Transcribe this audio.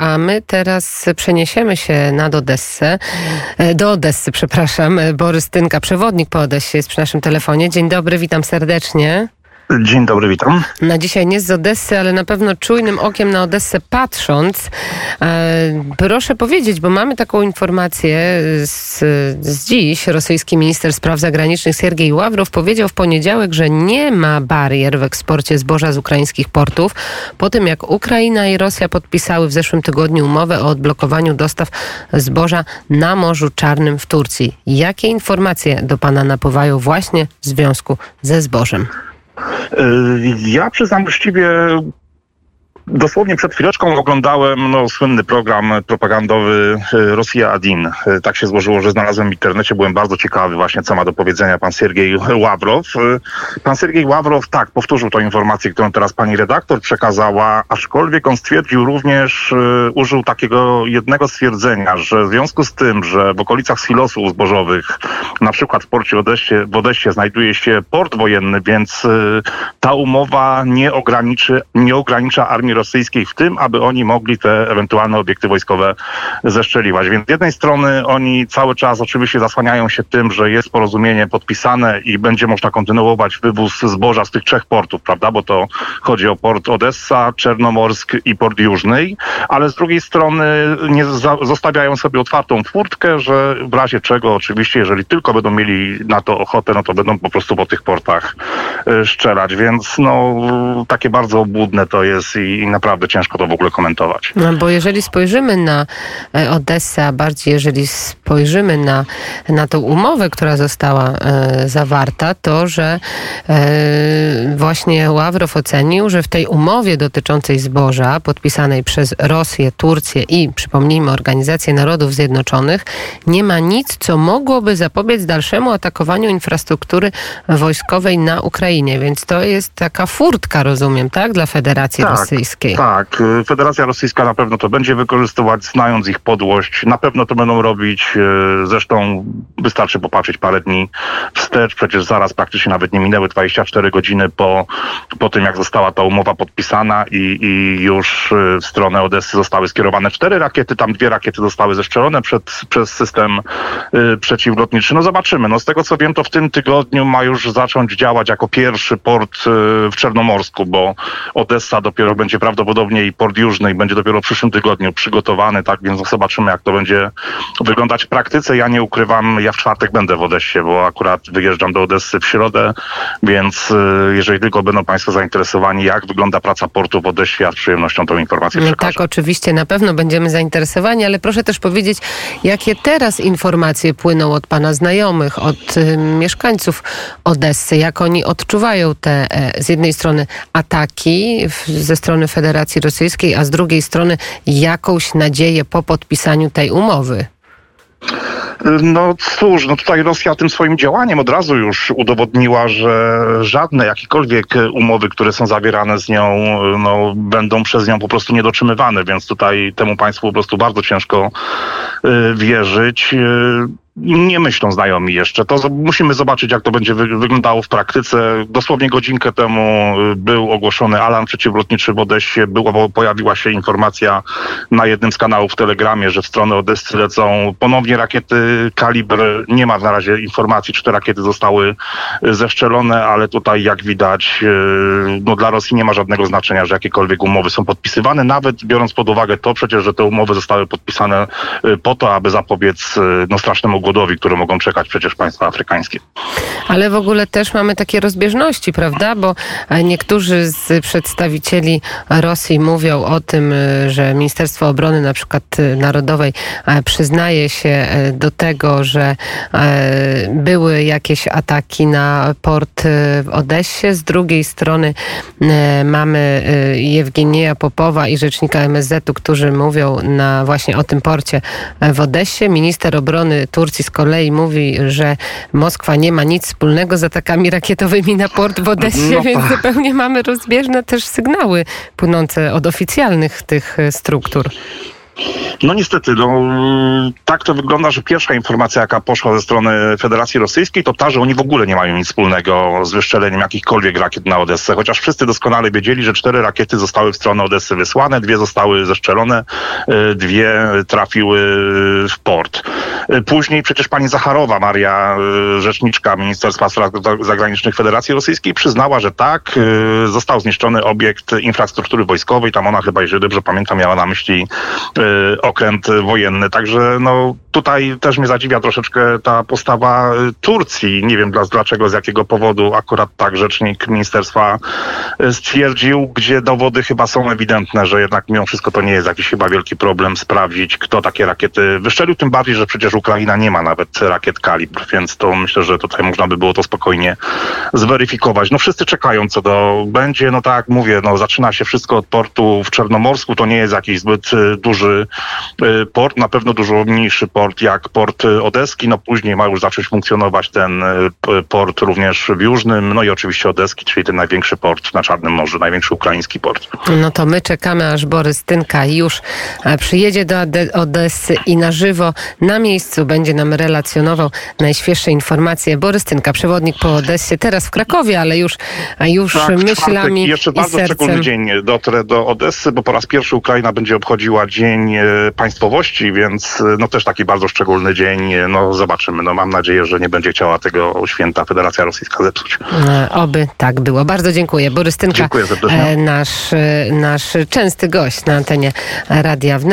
a my teraz przeniesiemy się nad Odessę, e, do Odessy, przepraszam. Borys Tynka, przewodnik po Odessie jest przy naszym telefonie. Dzień dobry, witam serdecznie. Dzień dobry, witam. Na dzisiaj nie z Odessy, ale na pewno czujnym okiem na Odessę patrząc, e, proszę powiedzieć, bo mamy taką informację z, z dziś. Rosyjski minister spraw zagranicznych Siergiej Ławrow powiedział w poniedziałek, że nie ma barier w eksporcie zboża z ukraińskich portów po tym, jak Ukraina i Rosja podpisały w zeszłym tygodniu umowę o odblokowaniu dostaw zboża na Morzu Czarnym w Turcji. Jakie informacje do Pana napływają właśnie w związku ze zbożem? Y, ja przyznam uczciwie, Dosłownie przed chwileczką oglądałem no, słynny program propagandowy y, Rosja Adin. Y, tak się złożyło, że znalazłem w internecie. Byłem bardzo ciekawy właśnie, co ma do powiedzenia pan Siergiej Ławrow. Pan Siergiej Ławrow, tak, powtórzył tę informację, którą teraz pani redaktor przekazała, aczkolwiek on stwierdził również, użył takiego jednego stwierdzenia, że w związku z tym, że w okolicach silosów zbożowych, na przykład w porcie Odeście, w Odeście znajduje się port wojenny, więc ta umowa nie ograniczy, nie ogranicza armii rosyjskiej w tym, aby oni mogli te ewentualne obiekty wojskowe zeszczeliwać. Więc z jednej strony oni cały czas oczywiście zasłaniają się tym, że jest porozumienie podpisane i będzie można kontynuować wywóz zboża z tych trzech portów, prawda? Bo to chodzi o port Odessa, Czernomorsk i port Jużny, ale z drugiej strony nie zostawiają sobie otwartą furtkę, że w razie czego oczywiście, jeżeli tylko będą mieli na to ochotę, no to będą po prostu po tych portach e, szczelać. Więc no takie bardzo obłudne to jest i naprawdę ciężko to w ogóle komentować. No, bo jeżeli spojrzymy na e, Odessę, a bardziej jeżeli spojrzymy na, na tą umowę, która została e, zawarta, to że e, właśnie Ławrow ocenił, że w tej umowie dotyczącej zboża podpisanej przez Rosję, Turcję i przypomnijmy Organizację Narodów Zjednoczonych nie ma nic, co mogłoby zapobiec dalszemu atakowaniu infrastruktury wojskowej na Ukrainie. Więc to jest taka furtka, rozumiem, tak, dla Federacji tak. Rosyjskiej. Tak, y, Federacja Rosyjska na pewno to będzie wykorzystywać, znając ich podłość. Na pewno to będą robić. Y, zresztą wystarczy popatrzeć parę dni wstecz. Przecież zaraz praktycznie nawet nie minęły 24 godziny po, po tym, jak została ta umowa podpisana i, i już y, w stronę Odessy zostały skierowane cztery rakiety. Tam dwie rakiety zostały zestrzelone przed, przez system przeciwlotniczy. No zobaczymy. No z tego co wiem, to w tym tygodniu ma już zacząć działać jako pierwszy port w Czernomorsku, bo Odessa dopiero będzie prawdopodobnie i port Jużny będzie dopiero w przyszłym tygodniu przygotowany, tak więc zobaczymy, jak to będzie wyglądać w praktyce. Ja nie ukrywam, ja w czwartek będę w Odessie, bo akurat wyjeżdżam do Odessy w środę, więc y, jeżeli tylko będą Państwo zainteresowani, jak wygląda praca portu w Odessie, ja z przyjemnością tą informację no przekażę. Tak, oczywiście, na pewno będziemy zainteresowani, ale proszę też powiedzieć, jakie teraz informacje płyną od Pana znajomych, od y, mieszkańców Odessy, jak oni odczuwają te e, z jednej strony ataki w, ze strony Federacji Rosyjskiej, a z drugiej strony jakąś nadzieję po podpisaniu tej umowy? No cóż, no tutaj Rosja tym swoim działaniem od razu już udowodniła, że żadne jakiekolwiek umowy, które są zawierane z nią, no, będą przez nią po prostu niedotrzymywane, więc tutaj temu państwu po prostu bardzo ciężko y, wierzyć. Nie myślą znajomi jeszcze. To musimy zobaczyć, jak to będzie wyglądało w praktyce. Dosłownie godzinkę temu y, był ogłoszony alarm przeciwlotniczy w Odessie. Było, pojawiła się informacja na jednym z kanałów w Telegramie, że w stronę Odessy lecą ponownie rakiety kalibr. Nie ma na razie informacji, czy te rakiety zostały y, zeszczelone, ale tutaj jak widać, y, no dla Rosji nie ma żadnego znaczenia, że jakiekolwiek umowy są podpisywane, nawet biorąc pod uwagę to przecież, że te umowy zostały podpisane po to, aby zapobiec no, strasznemu głodowi, które mogą czekać przecież państwa afrykańskie. Ale w ogóle też mamy takie rozbieżności, prawda? Bo e, niektórzy z przedstawicieli Rosji mówią o tym, e, że Ministerstwo Obrony na przykład e, Narodowej przyznaje się do tego, że były jakieś ataki na port w Odessie. Z drugiej strony mamy Jewgenia Popowa i rzecznika MSZ-u, którzy mówią na właśnie o tym porcie w Odessie. Minister obrony Turcji Turcji z kolei mówi, że Moskwa nie ma nic wspólnego z atakami rakietowymi na port w Odessie, no, więc zupełnie mamy rozbieżne też sygnały płynące od oficjalnych tych struktur. No niestety, no, tak to wygląda, że pierwsza informacja, jaka poszła ze strony Federacji Rosyjskiej, to ta, że oni w ogóle nie mają nic wspólnego z wyszczeleniem jakichkolwiek rakiet na Odessę, chociaż wszyscy doskonale wiedzieli, że cztery rakiety zostały w stronę Odessy wysłane, dwie zostały zeszczelone, y, dwie trafiły w port. Y, Później przecież pani Zacharowa, Maria, y, rzeczniczka Ministerstwa Spraw Zagranicznych Federacji Rosyjskiej, przyznała, że tak, został zniszczony obiekt infrastruktury wojskowej. Tam ona chyba, jeżeli dobrze pamiętam, miała na myśli okręt wojenny. Także no, tutaj też mnie zadziwia troszeczkę ta postawa y, Turcji. Nie wiem dla, dlaczego, z jakiego powodu akurat tak rzecznik ministerstwa y, stwierdził, gdzie dowody chyba są ewidentne, że jednak mimo wszystko to nie jest jakiś chyba wielki problem sprawdzić, kto takie rakiety wyszczelił. Tym bardziej, że przecież Ukraina nie ma nawet rakiet kalibr, więc to myślę, że tutaj można by było to spokojnie zweryfikować. No wszyscy czekają, co to będzie. No tak jak mówię, no zaczyna się wszystko od portu w Czarnomorsku. To nie jest jakiś zbyt y, duży port, na pewno dużo mniejszy port jak port Odeski. No później ma już zacząć funkcjonować ten p- port również w Jużnym, no i oczywiście Odeski, czyli ten największy port na Czarnym Morzu, największy ukraiński port. No to my czekamy, aż Borys Tynka już e, przyjedzie do Ode- Odessy i na żywo na miejscu będzie nam relacjonował najświeższe informacje. Borys Tynka, przewodnik po Odessie, teraz w Krakowie, ale już, już Tak, myślami Jeszcze i bardzo szczególny sercem. dzień dotrę do Odessy, bo po raz pierwszy Ukraina będzie obchodziła Dzień e, Państwowości, więc e, no też taki bardzo szczególny dzień. No zobaczymy. No mam nadzieję, że nie będzie chciała tego święta Federacja Rosyjska zepsuć. E, Oby tak było. Bardzo dziękuję. Borys Tynka, Dziękuję e, nasz, e, nasz częsty gość na antenie Radia Wnet.